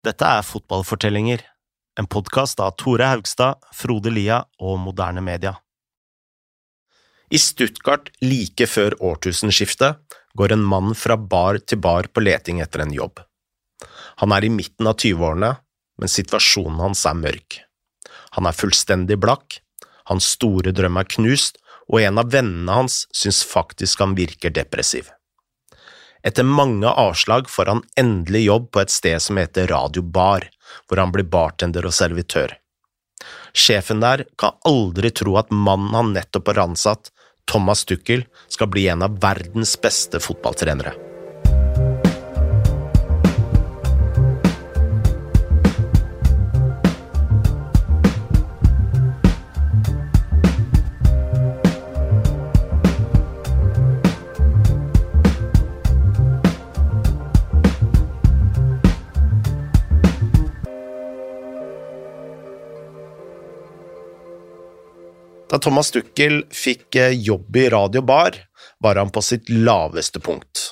Dette er Fotballfortellinger, en podkast av Tore Haugstad, Frode Lia og Moderne Media. I Stuttgart like før årtusenskiftet går en mann fra bar til bar på leting etter en jobb. Han er i midten av 20-årene, men situasjonen hans er mørk. Han er fullstendig blakk, hans store drøm er knust, og en av vennene hans syns faktisk han virker depressiv. Etter mange avslag får han endelig jobb på et sted som heter Radio Bar, hvor han blir bartender og servitør. Sjefen der kan aldri tro at mannen han nettopp har ansatt, Thomas Tuchel, skal bli en av verdens beste fotballtrenere. Da Thomas Tuchel fikk eh, jobb i Radio Bar, var han på sitt laveste punkt.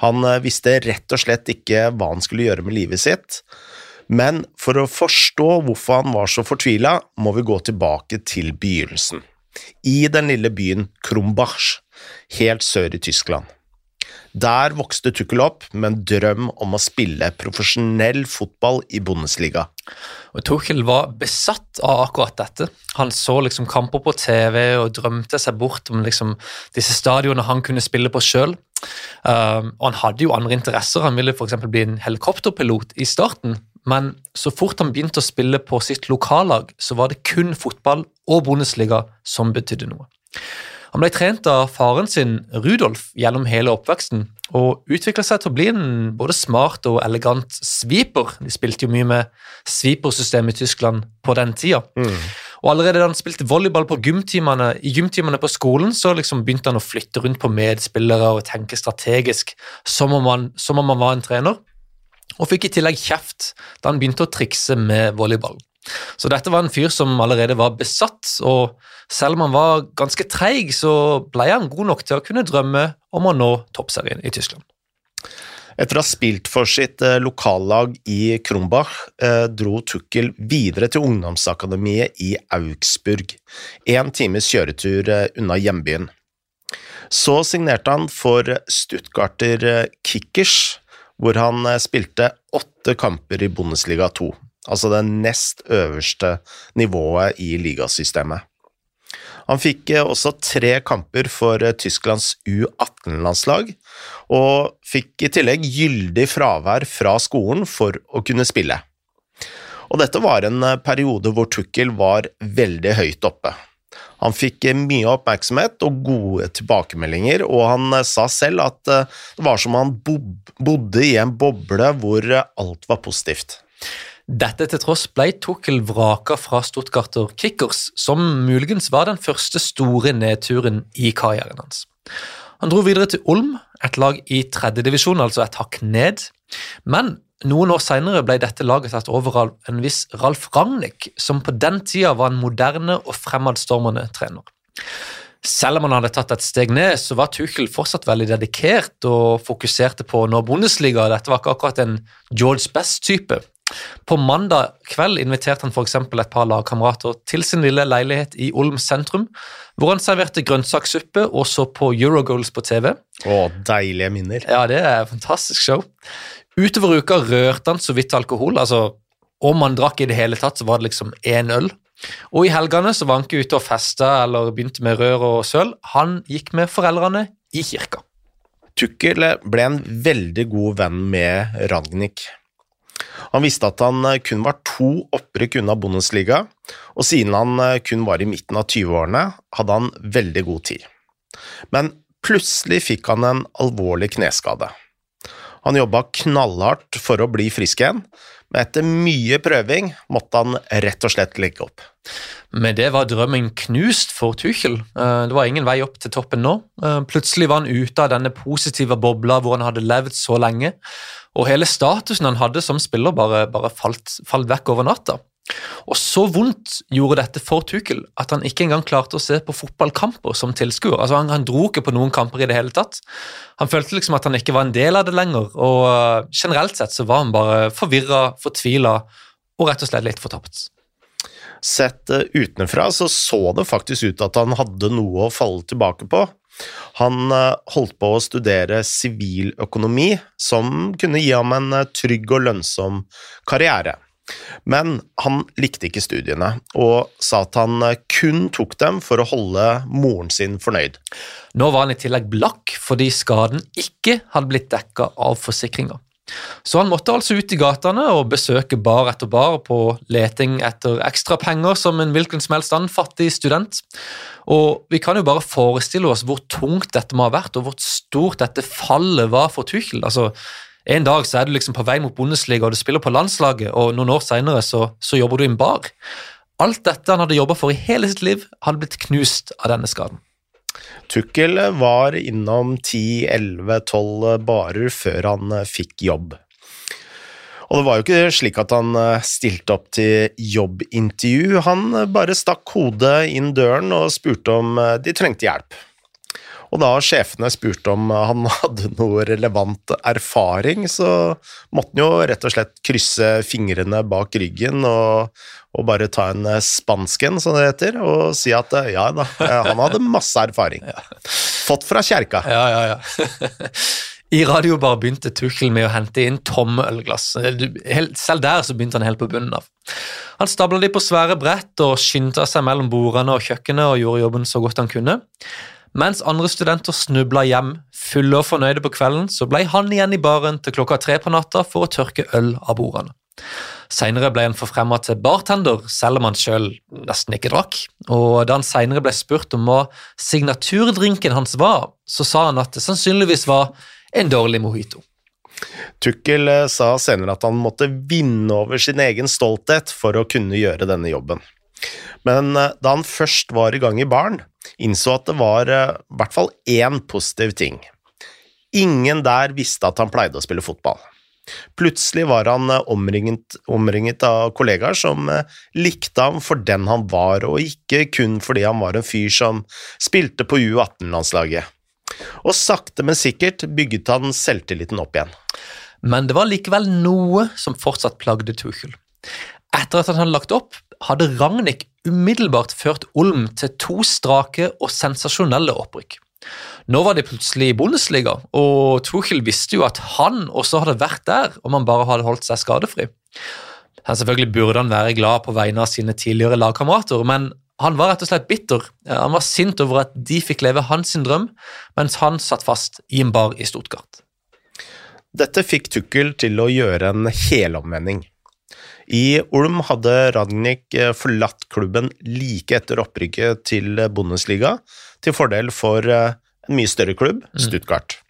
Han eh, visste rett og slett ikke hva han skulle gjøre med livet sitt, men for å forstå hvorfor han var så fortvila, må vi gå tilbake til begynnelsen, i den lille byen Krumbach, helt sør i Tyskland. Der vokste Tuchel opp med en drøm om å spille profesjonell fotball i Bundesliga. Og Tuchel var besatt av akkurat dette. Han så liksom kamper på TV og drømte seg bort om liksom disse stadionene han kunne spille på sjøl. Um, og han hadde jo andre interesser. Han ville f.eks. bli en helikopterpilot i starten. Men så fort han begynte å spille på sitt lokallag, så var det kun fotball og Bundesliga som betydde noe. Han ble trent av faren sin, Rudolf, gjennom hele oppveksten, og utvikla seg til å bli en både smart og elegant sweeper. De spilte jo mye med sweepersystemet i Tyskland på den tida. Mm. Og allerede da han spilte volleyball på gymtimene, i gymtimene på skolen, så liksom begynte han å flytte rundt på medspillere og tenke strategisk, som om han, som om han var en trener. Og fikk i tillegg kjeft da han begynte å trikse med volleyball. Så dette var en fyr som allerede var besatt, og selv om han var ganske treig, så ble han god nok til å kunne drømme om å nå toppserien i Tyskland. Etter å ha spilt for sitt eh, lokallag i Krumbach eh, dro Tukkel videre til ungdomsakademiet i Augsburg, én times kjøretur eh, unna hjembyen. Så signerte han for Stuttgarter Kickers, hvor han spilte åtte kamper i Bundesliga 2 altså det nest øverste nivået i ligasystemet. Han fikk eh, også tre kamper for eh, Tysklands U18-landslag, og fikk i tillegg gyldig fravær fra skolen for å kunne spille. Og dette var en eh, periode hvor Tukkel var veldig høyt oppe. Han fikk mye oppmerksomhet og gode tilbakemeldinger, og han sa selv at det var som om han bodde i en boble hvor alt var positivt. Dette til tross ble Tukkel vraka fra Stuttgarter Kickers, som muligens var den første store nedturen i karrieren hans. Han dro videre til Ulm, et lag i tredjedivisjon, altså et hakk ned. Men noen år senere ble dette laget tatt over av en viss Ralf Ragnhild, som på den tida var en moderne og fremadstormende trener. Selv om han hadde tatt et steg ned, så var Tuchel fortsatt veldig dedikert og fokuserte på å nå Bundesliga. Dette var ikke akkurat en George Best-type. På mandag kveld inviterte han f.eks. et par lagkamerater til sin lille leilighet i Olm sentrum, hvor han serverte grønnsakssuppe og så på Eurogoals på TV. Å, deilige minner. Ja, det er et fantastisk show. Utover uka rørte han så vidt alkohol. altså Om han drakk i det hele tatt, så var det liksom én øl. Og i helgene så var han ikke ute og festa eller begynte med rør og søl. Han gikk med foreldrene i kirka. Tukkel ble en veldig god venn med Ragnhild. Han visste at han eh, kun var to opprykk unna Bundesliga, og siden han eh, kun var i midten av 20-årene, hadde han veldig god tid. Men plutselig fikk han en alvorlig kneskade. Han jobba knallhardt for å bli frisk igjen, men etter mye prøving måtte han rett og slett legge opp. Med det var drømmen knust for Tuchel. Eh, det var ingen vei opp til toppen nå. Plutselig var han ute av denne positive bobla hvor han hadde levd så lenge, og hele statusen han hadde som spiller, bare, bare falt, falt, vekk over natta. Og så vondt gjorde dette for Tuchel at han ikke engang klarte å se på fotballkamper som tilskuer. Altså han, han, dro ikke på noen kamper i det hele tatt. Han følte liksom at han ikke var en del av det lenger, og uh, generelt sett så var han bare forvirra, fortvila og rett og slett litt fortapt. Sett utenfra så så det faktisk ut at han hadde noe å falle tilbake på. Han uh, holdt på å studere siviløkonomi, som kunne gi ham en trygg og lønnsom karriere. Men han likte ikke studiene, og sa at han kun tok dem for å holde moren sin fornøyd. Nå var han i tillegg blakk fordi skaden ikke hadde blitt dekka av forsikringa. Så han måtte altså ut i gatene og besøke bar etter bar på leting etter ekstra penger som en hvilken som helst annen fattig student. Og vi kan jo bare forestille oss hvor tungt dette må ha vært, og hvor stort dette fallet var for Tuchel. Altså, en dag så er du liksom på vei mot Bundesliga og du spiller på landslaget, og noen år senere så, så jobber du i en bar. Alt dette han hadde jobba for i hele sitt liv, hadde blitt knust av denne skaden. Tukkel var innom 10-11-12 barer før han eh, fikk jobb. Og det var jo ikke slik at han eh, stilte opp til jobbintervju, han eh, bare stakk hodet inn døren og spurte om de trengte hjelp. Og da sjefene spurte om han hadde noe relevant erfaring, så måtte han jo rett og slett krysse fingrene bak ryggen og, og bare ta en spansken, som det heter, og si at ja da, han hadde masse erfaring. Fått fra kjerka. Ja, ja, ja. I radio bare begynte Tuchel med å hente inn tomme ølglass. Selv der så begynte han helt på bunnen av. Han stabla de på svære brett og skyndte seg mellom bordene og kjøkkenet og gjorde jobben så godt han kunne. Mens andre studenter snubla hjem fulle og fornøyde på kvelden, så ble han igjen i baren til klokka tre på natta for å tørke øl av bordene. Senere ble han forfremma til bartender, selv om han sjøl nesten ikke drakk. Og da han senere ble spurt om hva signaturdrinken hans var, så sa han at det sannsynligvis var en dårlig mojito. Tukkel eh, sa senere at han måtte vinne over sin egen stolthet for å kunne gjøre denne jobben. Men eh, da han først var i gang i baren, innså at det var eh, i hvert fall én positiv ting. Ingen der visste at han pleide å spille fotball. Plutselig var han eh, omringet, omringet, av kollegaer som likte ham for den han var, og ikke kun fordi han var en fyr som spilte på U18-landslaget. Og sakte, men sikkert bygget han selvtilliten opp igjen. Men det var likevel noe som fortsatt plagde Tuchel. Etter at han hadde lagt opp, hadde Ragnhild umiddelbart ført Olm til to strake og sensasjonelle opprykk. Nå var de plutselig i Bundesliga, og Tuchel visste jo at han også hadde vært der om han bare hadde holdt seg skadefri. Men selvfølgelig burde han være glad på vegne av sine tidligere lagkamerater, men han var rett og slett bitter. Han var sint over at de fikk leve hans drøm, mens han satt fast i en bar i Stuttgart. Dette fikk Tukkel til å gjøre en helomvending. I Olm hadde Ragnhild eh, forlatt klubben like etter opprykket til Bundesliga, til fordel for eh, en mye større klubb, mm. Stuttgart.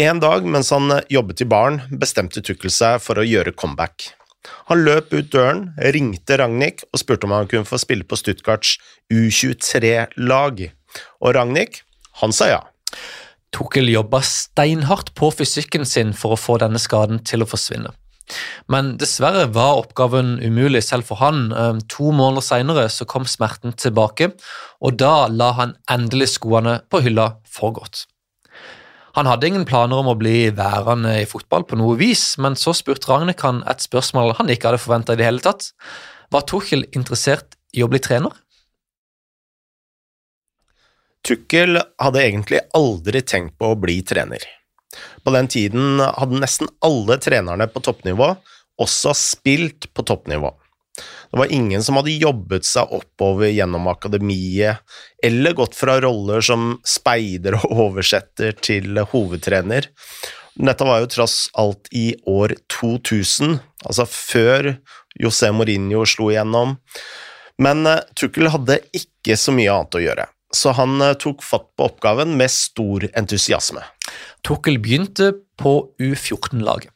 En dag mens han eh, jobbet i baren, bestemte Tukkel seg for å gjøre comeback. Han løp ut døren, ringte Ragnhild og spurte om han kunne få spille på Stuttgarts U23-lag, og Ragnhild, han sa ja. Tukkel jobba steinhardt på fysikken sin for å få denne skaden til å forsvinne. Men dessverre var oppgaven umulig selv for han. Ehm, to måneder senere så kom smerten tilbake, og da la han endelig skoene på hylla for godt. Han hadde ingen planer om å bli værende i fotball på noe vis, men så spurte Ragnhild et spørsmål han ikke hadde forventa i det hele tatt. Var Tuchel interessert i å bli trener? Tuchel hadde egentlig aldri tenkt på å bli trener. På den tiden hadde nesten alle trenerne på toppnivå også spilt på toppnivå. Det var ingen som hadde jobbet seg oppover gjennom akademiet, eller gått fra roller som speider og oversetter til hovedtrener. Dette var jo tross alt i år 2000, altså før José Mourinho slo igjennom. Men uh, Tukkel hadde ikke så mye annet å gjøre, så han uh, tok fatt på oppgaven med stor entusiasme. Tukkel begynte på U14-laget.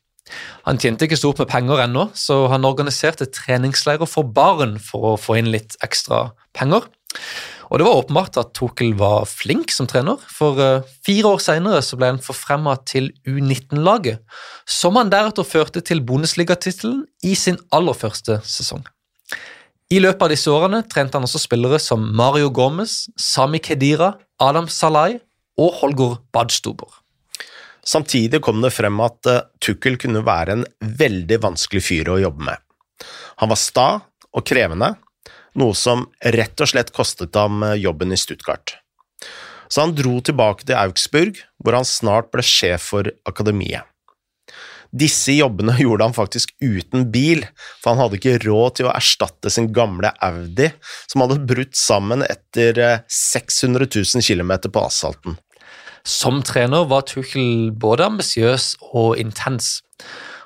Han tjente ikke stort med penger ennå, så han organiserte treningsleirer for barn for å få inn litt ekstra penger. Og det var åpenbart at Tukkel var flink som trener, for eh, fire år senere ble han forfremma til U19-laget, som han deretter førte til Bundesliga-tittelen i sin aller første sesong. I løpet av disse årene trente han også spillere som Mario Gomez, Sami Kedira, Adam Salai og Holger Badstuber. Samtidig kom det frem at uh, Tukkel kunne være en veldig vanskelig fyr å jobbe med. Han var sta og krevende, noe som rett og slett kostet ham eh, jobben i Stuttgart. Så han dro tilbake til Augsburg, hvor han snart ble sjef for akademiet. Disse jobbene gjorde han faktisk uten bil, for han hadde ikke råd til å erstatte sin gamle Audi, som hadde brutt sammen etter 600 000 km på asfalten. Som trener var Tuchel både ambisiøs og intens.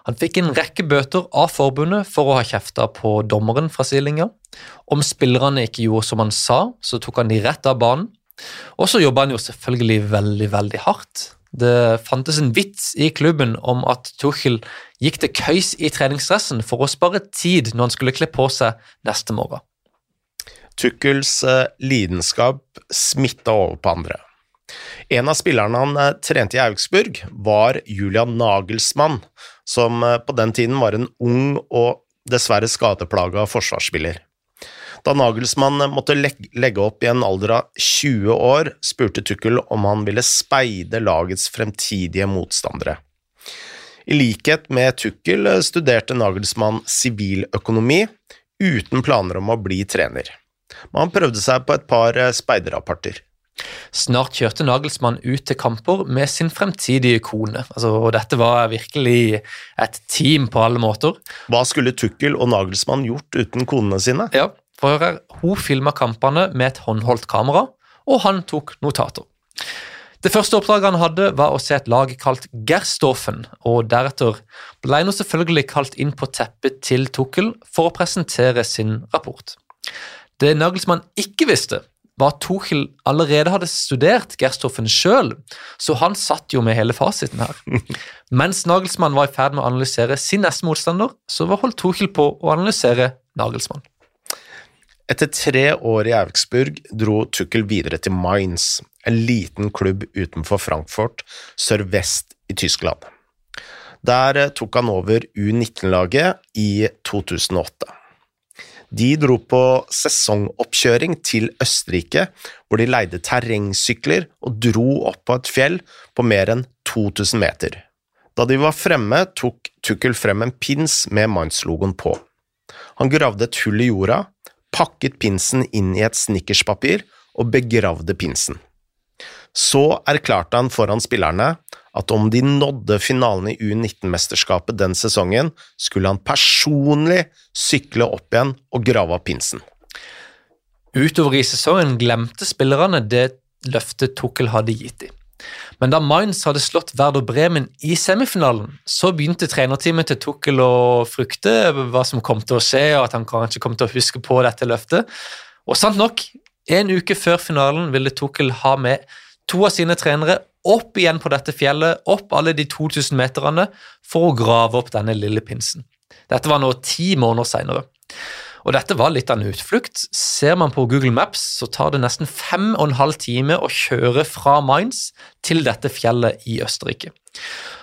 Han fikk en rekke bøter av forbundet for å ha kjefta på dommeren fra stillinga. Om spillerne ikke gjorde som han sa, så tok han de rett av banen. Og så jobba han jo selvfølgelig veldig, veldig hardt. Det fantes en vits i klubben om at Tuchel gikk til køys i treningsdressen for å spare tid når han skulle kle på seg neste morgen. Tuchels eh, lidenskap smitta over på andre. En av spillerne han eh, trente i Augsburg, var Julian Nagelsmann, som eh, på den tiden var en ung og dessverre skadeplaga forsvarsspiller. Da Nagelsmann måtte legge opp i en alder av 20 år, spurte Tukkel om han ville speide lagets fremtidige motstandere. I likhet med Tukkel studerte Nagelsmann siviløkonomi, uten planer om å bli trener. Men han prøvde seg på et par speiderapporter. Snart kjørte Nagelsmann ut til kamper med sin fremtidige kone. Altså, og dette var virkelig et team på alle måter. Hva skulle Tukkel og Nagelsmann gjort uten konene sine? Ja, for Hun filma kampene med et håndholdt kamera, og han tok notater. Det første oppdraget han hadde, var å se et lag kalt Gerstoffen, og deretter ble han selvfølgelig kalt inn på teppet til Tukkel for å presentere sin rapport. Det Nagelsmann ikke visste, var at Tuchel allerede hadde studert Gerstoffen sjøl, så han satt jo med hele fasiten her. Mens Nagelsmann var i ferd med å analysere sin neste motstander, så holdt Tuchel på å analysere Nagelsmann. Etter tre år i Augsburg dro Tukkel videre til Mainz, en liten klubb utenfor Frankfurt, sørvest i Tyskland. Der tok han over U19-laget i 2008. De dro på sesongoppkjøring til Østerrike, hvor de leide terrengsykler og dro opp på et fjell på mer enn 2000 meter. Da de var fremme, tok Tukkel frem en pins med Mainz-logoen på. Han gravde et hull i jorda, pakket pinsen inn i et snickerspapir og begravde pinsen. Så erklærte han foran spillerne at om de nådde finalen i U19-mesterskapet den sesongen, skulle han personlig sykle opp igjen og grave av pinsen. Utover i sesongen glemte spillerne det løftet Tukkel hadde gitt dem. Men da Mainz hadde slått Werder Bremen i semifinalen, så begynte trenerteamet til Tukkel å frykte hva som kom til å skje, og at han kanskje kom til å huske på dette løftet. Og sant nok, en uke før finalen ville Tukkel ha med to av sine trenere opp igjen på dette fjellet, opp alle de 2000 meterne, for å grave opp denne lille pinsen. Dette var nå ti måneder seinere. Og dette var litt av en utflukt. Ser man på Google Maps, så tar det nesten fem og en halv time å kjøre fra Mainz til dette fjellet i Østerrike.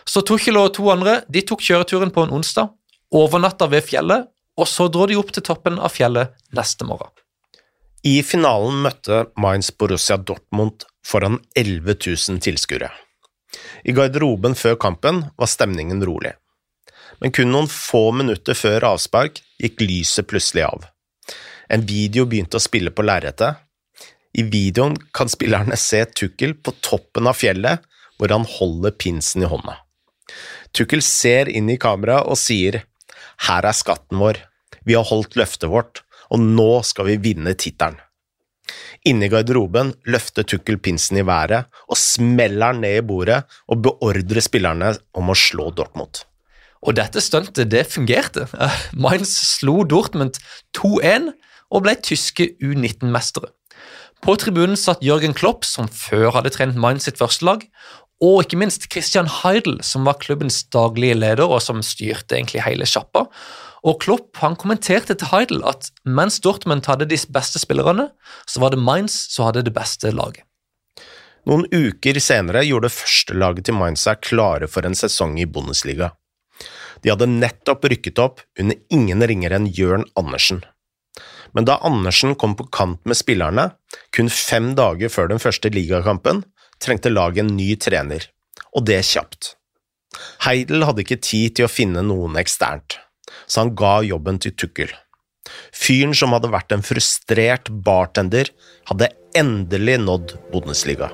Så Tuchel og to andre de tok kjøreturen på en onsdag, overnatta ved fjellet, og så dro de opp til toppen av fjellet neste morgen. I finalen møtte Mainz Borussia Dortmund foran 11 000 tilskuere. I garderoben før kampen var stemningen rolig men kun noen få minutter før avspark gikk lyset plutselig av. En video begynte å spille på lerretet. I videoen kan spillerne se Tukkel på toppen av fjellet, hvor han holder pinsen i hånda. Tukkel ser inn i kameraet og sier her er skatten vår, vi har holdt løftet vårt, og nå skal vi vinne tittelen. Inne i garderoben løfter Tukkel pinsen i været og smeller den ned i bordet og beordrer spillerne om å slå Dortmund. Og dette stuntet, det fungerte. Mainz slo Dortmund 2-1 og ble tyske U19-mestere. På tribunen satt Jørgen Klopp, som før hadde trent Mainz sitt første lag, og ikke minst Christian Heidel, som var klubbens daglige leder og som styrte egentlig hele sjappa. Og Klopp han kommenterte til Heidel at mens Dortmund hadde de beste spillerne, så var det Mainz som hadde det beste laget. Noen uker senere gjorde førstelaget til Mainz seg klare for en sesong i Bundesliga. De hadde nettopp rykket opp under ingen ringere enn Jørn Andersen. Men da Andersen kom på kant med spillerne, kun fem dager før den første ligakampen, trengte laget en ny trener, og det kjapt. Heidel hadde ikke tid til å finne noen eksternt, så han ga jobben til Tukkel. Fyren som hadde vært en frustrert bartender, hadde endelig nådd Bundesliga.